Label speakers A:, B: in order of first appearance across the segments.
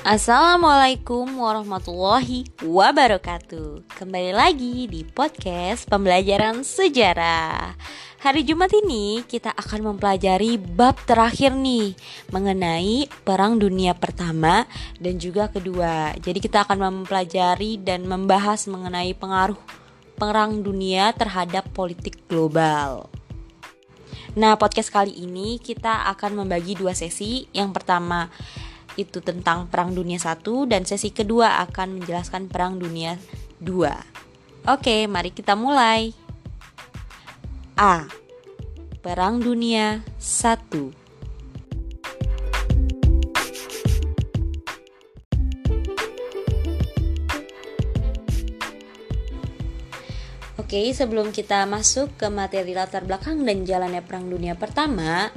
A: Assalamualaikum warahmatullahi wabarakatuh. Kembali lagi di podcast pembelajaran sejarah. Hari Jumat ini kita akan mempelajari bab terakhir nih Mengenai Perang Dunia Pertama dan juga kedua. Jadi kita akan mempelajari dan membahas mengenai pengaruh Perang Dunia terhadap politik global. Nah podcast kali ini kita akan membagi dua sesi. Yang pertama itu tentang Perang Dunia 1 dan sesi kedua akan menjelaskan Perang Dunia 2. Oke, mari kita mulai. A. Perang Dunia 1 Oke, sebelum kita masuk ke materi latar belakang dan jalannya Perang Dunia Pertama,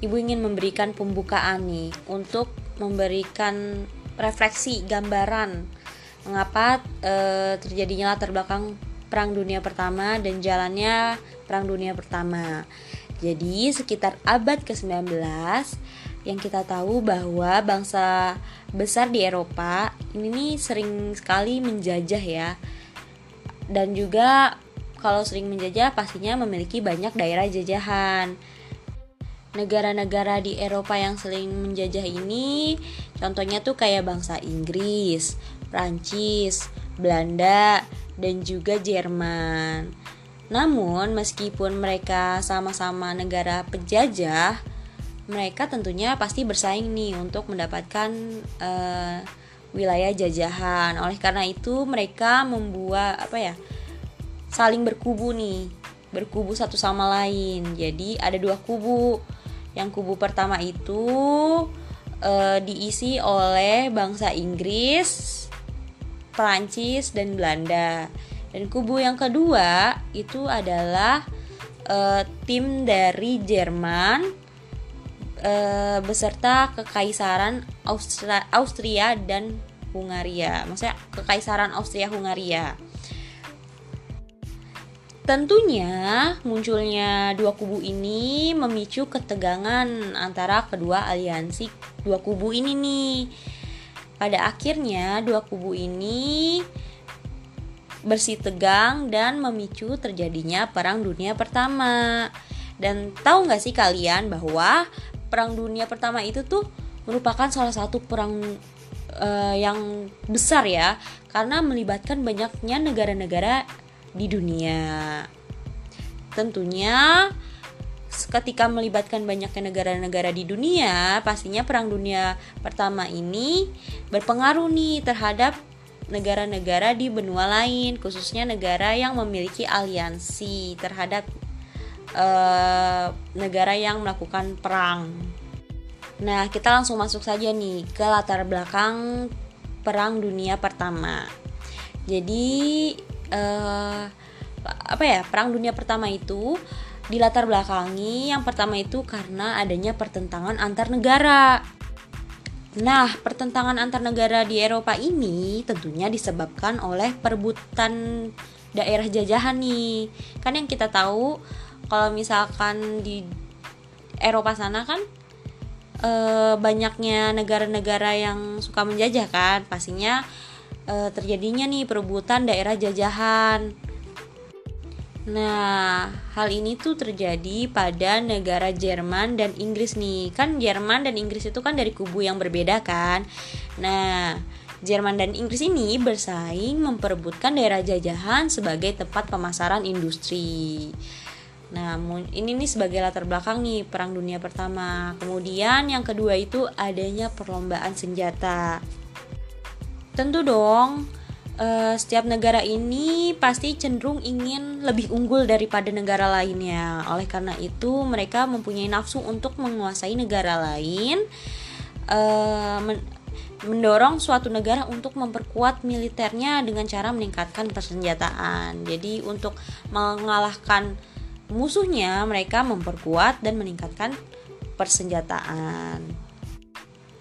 A: Ibu ingin memberikan pembukaan nih untuk memberikan refleksi gambaran mengapa e, terjadinya latar belakang Perang Dunia Pertama dan jalannya Perang Dunia Pertama. Jadi sekitar abad ke-19 yang kita tahu bahwa bangsa besar di Eropa ini nih sering sekali menjajah ya. Dan juga kalau sering menjajah pastinya memiliki banyak daerah jajahan negara-negara di Eropa yang sering menjajah ini contohnya tuh kayak bangsa Inggris, Prancis, Belanda, dan juga Jerman. Namun meskipun mereka sama-sama negara penjajah, mereka tentunya pasti bersaing nih untuk mendapatkan uh, wilayah jajahan. Oleh karena itu mereka membuat apa ya? saling berkubu nih, berkubu satu sama lain. Jadi ada dua kubu yang kubu pertama itu uh, diisi oleh bangsa Inggris, Prancis dan Belanda. Dan kubu yang kedua itu adalah uh, tim dari Jerman uh, beserta kekaisaran Austria, Austria dan Hungaria. Maksudnya kekaisaran Austria Hungaria. Tentunya munculnya dua kubu ini memicu ketegangan antara kedua aliansi dua kubu ini nih. Pada akhirnya dua kubu ini bersih tegang dan memicu terjadinya Perang Dunia Pertama. Dan tahu nggak sih kalian bahwa Perang Dunia Pertama itu tuh merupakan salah satu perang uh, yang besar ya, karena melibatkan banyaknya negara-negara di dunia. Tentunya ketika melibatkan banyaknya negara-negara di dunia, pastinya perang dunia pertama ini berpengaruh nih terhadap negara-negara di benua lain, khususnya negara yang memiliki aliansi terhadap uh, negara yang melakukan perang. Nah, kita langsung masuk saja nih ke latar belakang Perang Dunia Pertama. Jadi, uh, apa ya perang dunia pertama itu dilatar belakangi yang pertama itu karena adanya pertentangan antar negara. Nah, pertentangan antar negara di Eropa ini tentunya disebabkan oleh perebutan daerah jajahan nih. Kan yang kita tahu kalau misalkan di Eropa sana kan e, banyaknya negara-negara yang suka menjajah kan, pastinya e, terjadinya nih perebutan daerah jajahan. Nah, hal ini tuh terjadi pada negara Jerman dan Inggris nih. Kan Jerman dan Inggris itu kan dari kubu yang berbeda kan. Nah, Jerman dan Inggris ini bersaing memperebutkan daerah jajahan sebagai tempat pemasaran industri. Nah, ini nih sebagai latar belakang nih Perang Dunia Pertama. Kemudian yang kedua itu adanya perlombaan senjata. Tentu dong, uh, setiap negara ini pasti cenderung ingin lebih unggul daripada negara lainnya. Oleh karena itu, mereka mempunyai nafsu untuk menguasai negara lain, uh, men mendorong suatu negara untuk memperkuat militernya dengan cara meningkatkan persenjataan. Jadi, untuk mengalahkan musuhnya, mereka memperkuat dan meningkatkan persenjataan.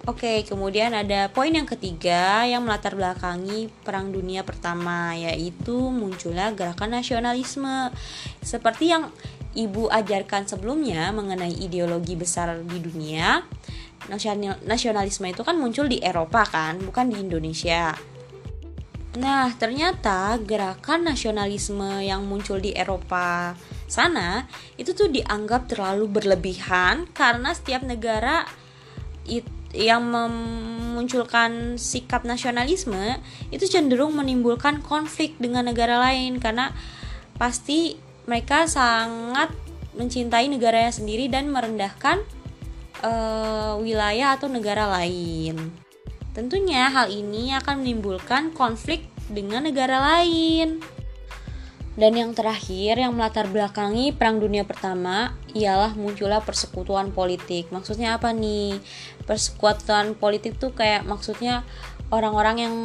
A: Oke, kemudian ada poin yang ketiga yang melatar belakangi Perang Dunia Pertama, yaitu munculnya gerakan nasionalisme. Seperti yang ibu ajarkan sebelumnya mengenai ideologi besar di dunia, nasionalisme itu kan muncul di Eropa kan, bukan di Indonesia. Nah, ternyata gerakan nasionalisme yang muncul di Eropa sana itu tuh dianggap terlalu berlebihan karena setiap negara itu yang memunculkan sikap nasionalisme itu cenderung menimbulkan konflik dengan negara lain karena pasti mereka sangat mencintai negaranya sendiri dan merendahkan uh, wilayah atau negara lain. Tentunya hal ini akan menimbulkan konflik dengan negara lain. Dan yang terakhir yang melatar belakangi Perang Dunia Pertama ialah munculnya persekutuan politik. Maksudnya apa nih? Persekutuan politik tuh kayak maksudnya orang-orang yang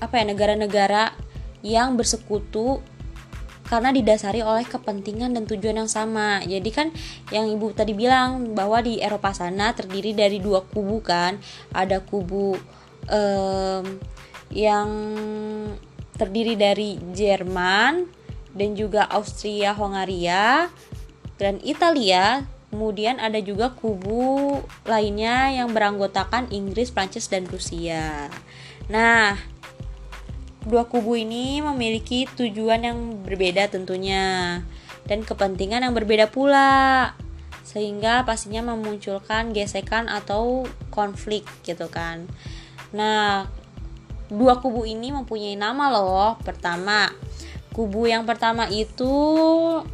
A: apa ya negara-negara yang bersekutu karena didasari oleh kepentingan dan tujuan yang sama. Jadi kan yang ibu tadi bilang bahwa di Eropa sana terdiri dari dua kubu kan, ada kubu um, yang terdiri dari Jerman dan juga Austria Hongaria dan Italia kemudian ada juga kubu lainnya yang beranggotakan Inggris, Prancis, dan Rusia. Nah, dua kubu ini memiliki tujuan yang berbeda tentunya dan kepentingan yang berbeda pula sehingga pastinya memunculkan gesekan atau konflik gitu kan. Nah, dua kubu ini mempunyai nama loh. Pertama, Kubu yang pertama itu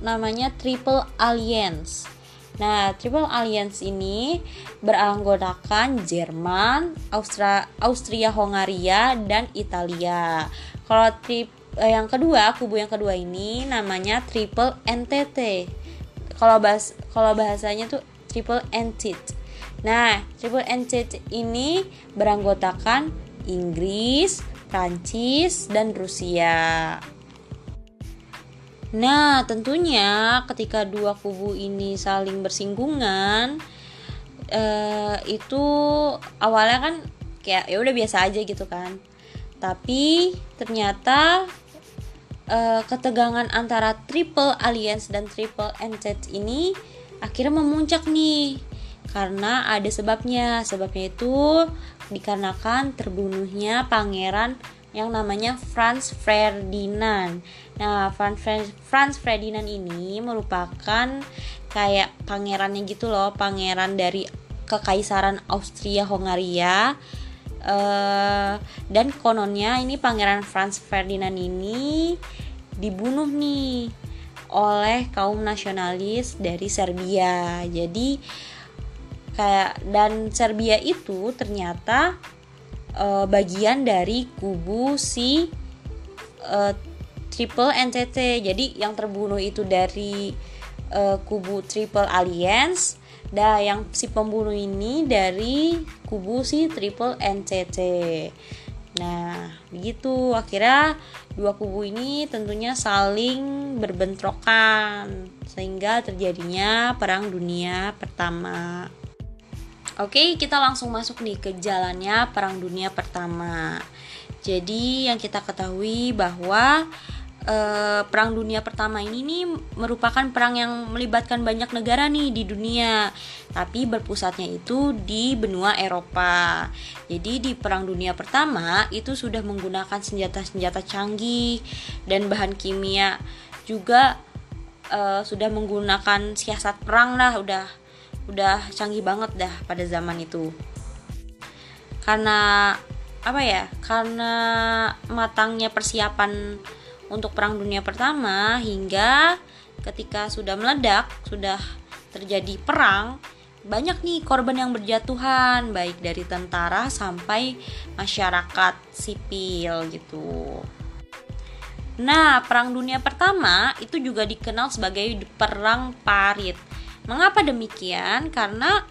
A: namanya Triple Alliance. Nah, Triple Alliance ini beranggotakan Jerman, Austria, Austria Hongaria, dan Italia. Kalau trip eh, yang kedua, kubu yang kedua ini namanya Triple NTT. Kalau bahas kalau bahasanya tuh Triple Entity. Nah, Triple Entity ini beranggotakan Inggris, Prancis, dan Rusia. Nah, tentunya ketika dua kubu ini saling bersinggungan, eh, itu awalnya kan kayak ya udah biasa aja gitu kan. Tapi ternyata eh, ketegangan antara Triple Alliance dan Triple Entente ini akhirnya memuncak nih karena ada sebabnya. Sebabnya itu dikarenakan terbunuhnya pangeran yang namanya Franz Ferdinand. Nah, Franz, Franz Ferdinand ini merupakan kayak pangerannya gitu loh, pangeran dari kekaisaran Austria Hongaria. Uh, dan kononnya ini pangeran Franz Ferdinand ini dibunuh nih oleh kaum nasionalis dari Serbia. Jadi kayak dan Serbia itu ternyata uh, bagian dari kubu si uh, Triple NTT. Jadi yang terbunuh itu dari uh, kubu Triple Alliance dan yang si pembunuh ini dari kubu si Triple NTT. Nah, begitu akhirnya dua kubu ini tentunya saling berbentrokan sehingga terjadinya Perang Dunia Pertama. Oke, kita langsung masuk nih ke jalannya Perang Dunia Pertama. Jadi yang kita ketahui bahwa eh, Perang Dunia Pertama ini nih merupakan perang yang melibatkan banyak negara nih di dunia, tapi berpusatnya itu di benua Eropa. Jadi di Perang Dunia Pertama itu sudah menggunakan senjata-senjata canggih dan bahan kimia juga eh, sudah menggunakan siasat perang lah, udah udah canggih banget dah pada zaman itu karena apa ya karena matangnya persiapan untuk perang dunia pertama hingga ketika sudah meledak sudah terjadi perang banyak nih korban yang berjatuhan baik dari tentara sampai masyarakat sipil gitu. Nah, perang dunia pertama itu juga dikenal sebagai perang parit Mengapa demikian? Karena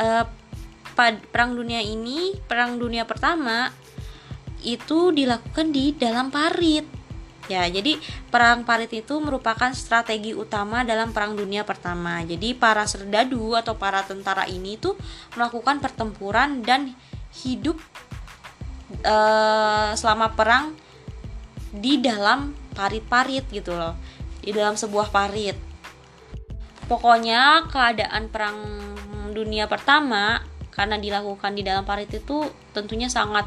A: eh, perang dunia ini, perang dunia pertama itu dilakukan di dalam parit. Ya, jadi perang parit itu merupakan strategi utama dalam perang dunia pertama. Jadi para serdadu atau para tentara ini tuh melakukan pertempuran dan hidup uh, selama perang di dalam parit-parit gitu loh. Di dalam sebuah parit. Pokoknya keadaan perang dunia pertama karena dilakukan di dalam parit itu tentunya sangat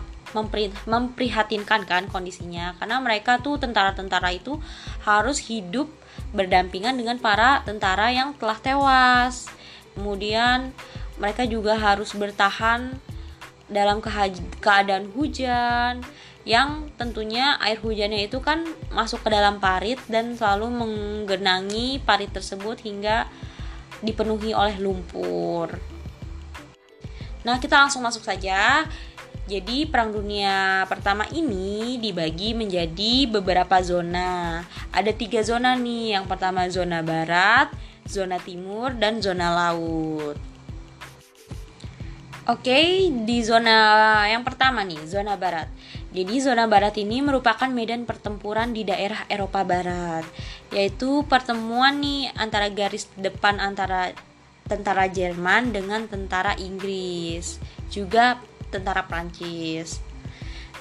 A: memprihatinkan kan kondisinya. Karena mereka tuh tentara-tentara itu harus hidup berdampingan dengan para tentara yang telah tewas. Kemudian mereka juga harus bertahan dalam keadaan hujan yang tentunya air hujannya itu kan masuk ke dalam parit dan selalu menggenangi parit tersebut hingga dipenuhi oleh lumpur. Nah, kita langsung masuk saja. Jadi, Perang Dunia Pertama ini dibagi menjadi beberapa zona. Ada tiga zona nih. Yang pertama zona barat, zona timur, dan zona laut. Oke, di zona yang pertama nih, zona barat. Jadi, zona barat ini merupakan medan pertempuran di daerah Eropa Barat, yaitu pertemuan nih antara garis depan antara tentara Jerman dengan tentara Inggris, juga tentara Prancis.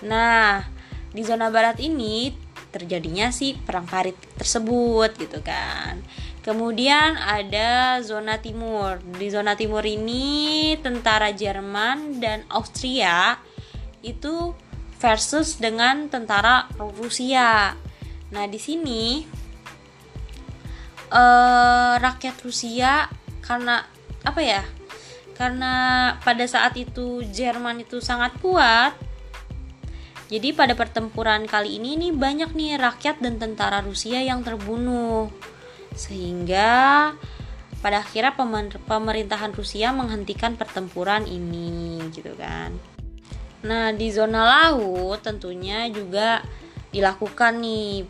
A: Nah, di zona barat ini terjadinya sih perang parit tersebut gitu kan. Kemudian ada zona timur. Di zona timur ini tentara Jerman dan Austria itu versus dengan tentara Rusia. Nah, di sini eh, rakyat Rusia karena apa ya karena pada saat itu Jerman itu sangat kuat jadi pada pertempuran kali ini nih banyak nih rakyat dan tentara Rusia yang terbunuh sehingga pada akhirnya pemerintahan Rusia menghentikan pertempuran ini gitu kan nah di zona laut tentunya juga dilakukan nih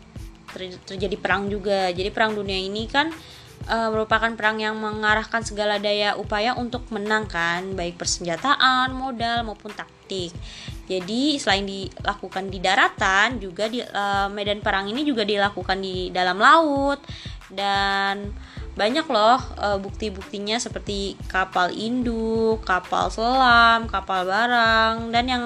A: terjadi perang juga jadi perang dunia ini kan uh, merupakan perang yang mengarahkan segala daya upaya untuk menangkan baik persenjataan, modal maupun taktik. Jadi selain dilakukan di daratan, juga di uh, medan perang ini juga dilakukan di dalam laut dan banyak loh uh, bukti-buktinya seperti kapal induk, kapal selam, kapal barang dan yang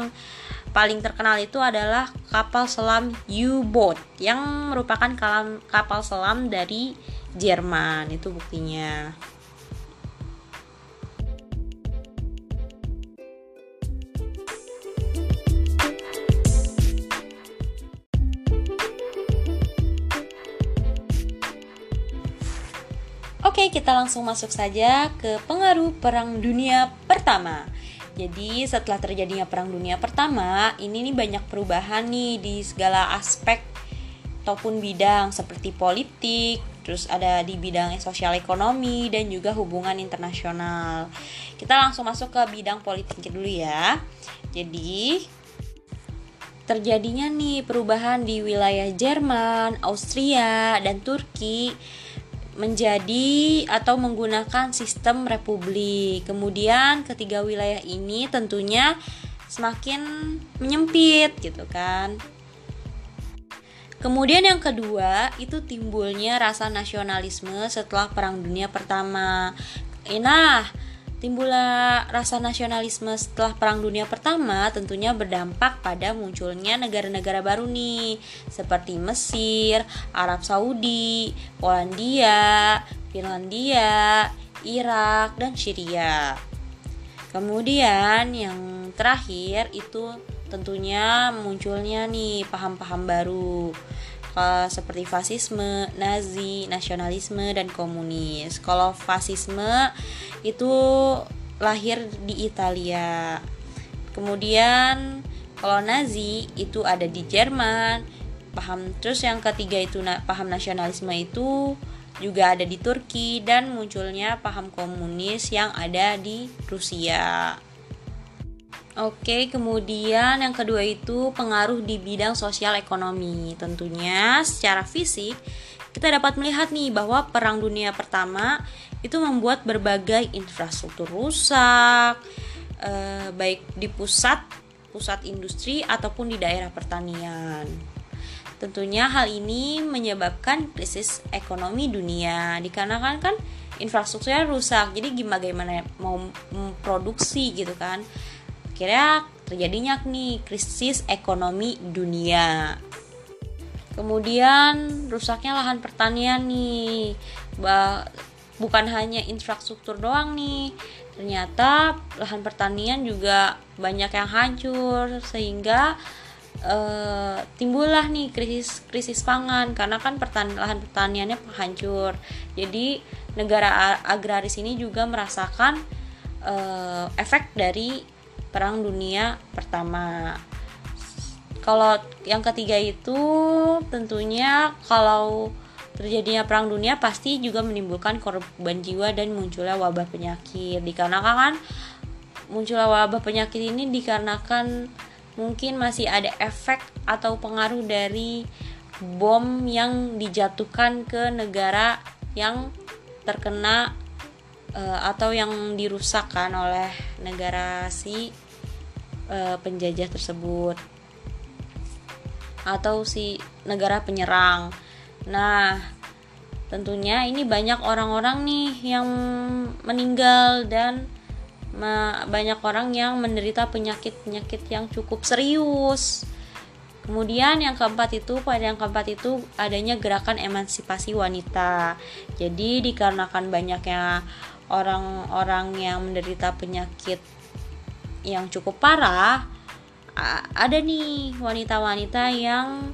A: paling terkenal itu adalah kapal selam U-boat yang merupakan kapal selam dari Jerman itu buktinya Oke, kita langsung masuk saja ke pengaruh Perang Dunia Pertama. Jadi, setelah terjadinya Perang Dunia Pertama, ini nih banyak perubahan nih di segala aspek ataupun bidang seperti politik, terus ada di bidang sosial ekonomi dan juga hubungan internasional. Kita langsung masuk ke bidang politik dulu ya. Jadi terjadinya nih perubahan di wilayah Jerman, Austria, dan Turki menjadi atau menggunakan sistem republik. Kemudian ketiga wilayah ini tentunya semakin menyempit gitu kan. Kemudian yang kedua itu timbulnya rasa nasionalisme setelah Perang Dunia Pertama. Nah, timbullah rasa nasionalisme setelah Perang Dunia Pertama tentunya berdampak pada munculnya negara-negara baru nih, seperti Mesir, Arab Saudi, Polandia, Finlandia, Irak, dan Syria. Kemudian yang terakhir itu tentunya munculnya nih paham-paham baru seperti fasisme, nazi, nasionalisme, dan komunis. Kalau fasisme itu lahir di Italia. Kemudian kalau nazi itu ada di Jerman. Paham terus yang ketiga itu paham nasionalisme itu juga ada di Turki dan munculnya paham komunis yang ada di Rusia. Oke, kemudian yang kedua itu pengaruh di bidang sosial ekonomi. Tentunya secara fisik kita dapat melihat nih bahwa Perang Dunia Pertama itu membuat berbagai infrastruktur rusak, eh, baik di pusat pusat industri ataupun di daerah pertanian. Tentunya hal ini menyebabkan krisis ekonomi dunia dikarenakan kan infrastrukturnya rusak. Jadi gimana gimana mau memproduksi gitu kan akhirnya terjadinya nih krisis ekonomi dunia. Kemudian rusaknya lahan pertanian nih. Bah bukan hanya infrastruktur doang nih. Ternyata lahan pertanian juga banyak yang hancur sehingga uh, timbullah nih krisis krisis pangan. Karena kan pertan lahan pertaniannya hancur. Jadi negara agraris ini juga merasakan uh, efek dari perang dunia pertama. Kalau yang ketiga itu tentunya kalau terjadinya perang dunia pasti juga menimbulkan korban jiwa dan munculnya wabah penyakit. Dikarenakan kan munculnya wabah penyakit ini dikarenakan mungkin masih ada efek atau pengaruh dari bom yang dijatuhkan ke negara yang terkena uh, atau yang dirusakkan oleh negara si uh, penjajah tersebut atau si negara penyerang. Nah, tentunya ini banyak orang-orang nih yang meninggal dan banyak orang yang menderita penyakit-penyakit yang cukup serius. Kemudian yang keempat itu pada yang keempat itu adanya gerakan emansipasi wanita. Jadi dikarenakan banyaknya orang-orang yang menderita penyakit yang cukup parah, ada nih wanita-wanita yang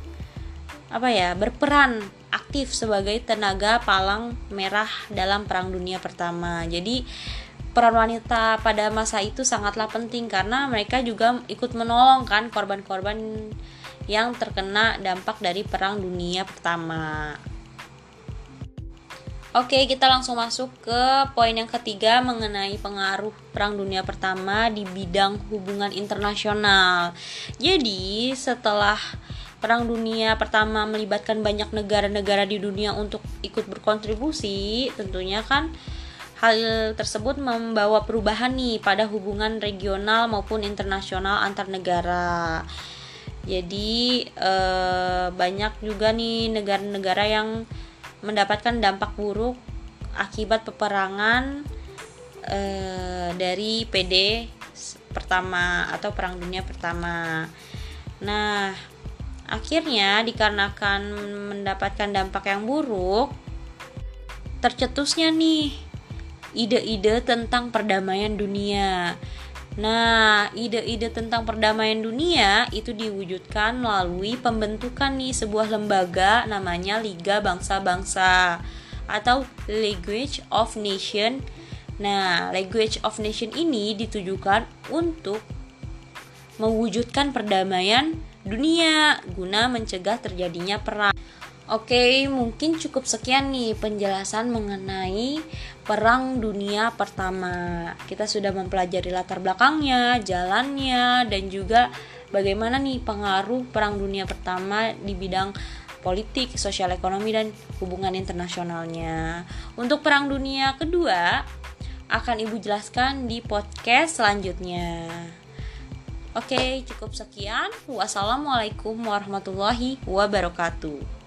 A: apa ya berperan aktif sebagai tenaga palang merah dalam Perang Dunia Pertama. Jadi peran wanita pada masa itu sangatlah penting karena mereka juga ikut menolong kan korban-korban yang terkena dampak dari Perang Dunia Pertama. Oke, kita langsung masuk ke poin yang ketiga mengenai pengaruh Perang Dunia Pertama di bidang hubungan internasional. Jadi, setelah Perang Dunia Pertama melibatkan banyak negara-negara di dunia untuk ikut berkontribusi, tentunya kan hal tersebut membawa perubahan nih pada hubungan regional maupun internasional antar negara. Jadi eh, banyak juga nih negara-negara yang mendapatkan dampak buruk akibat peperangan eh, dari PD pertama atau Perang Dunia Pertama. Nah, Akhirnya dikarenakan mendapatkan dampak yang buruk, tercetusnya nih ide-ide tentang perdamaian dunia. Nah, ide-ide tentang perdamaian dunia itu diwujudkan melalui pembentukan nih sebuah lembaga namanya Liga Bangsa-Bangsa atau Language of Nation. Nah, Language of Nation ini ditujukan untuk mewujudkan perdamaian dunia guna mencegah terjadinya perang. Oke, mungkin cukup sekian nih penjelasan mengenai Perang Dunia Pertama. Kita sudah mempelajari latar belakangnya, jalannya, dan juga bagaimana nih pengaruh Perang Dunia Pertama di bidang politik, sosial ekonomi, dan hubungan internasionalnya. Untuk Perang Dunia Kedua, akan Ibu jelaskan di podcast selanjutnya. Oke, cukup sekian. Wassalamualaikum warahmatullahi wabarakatuh.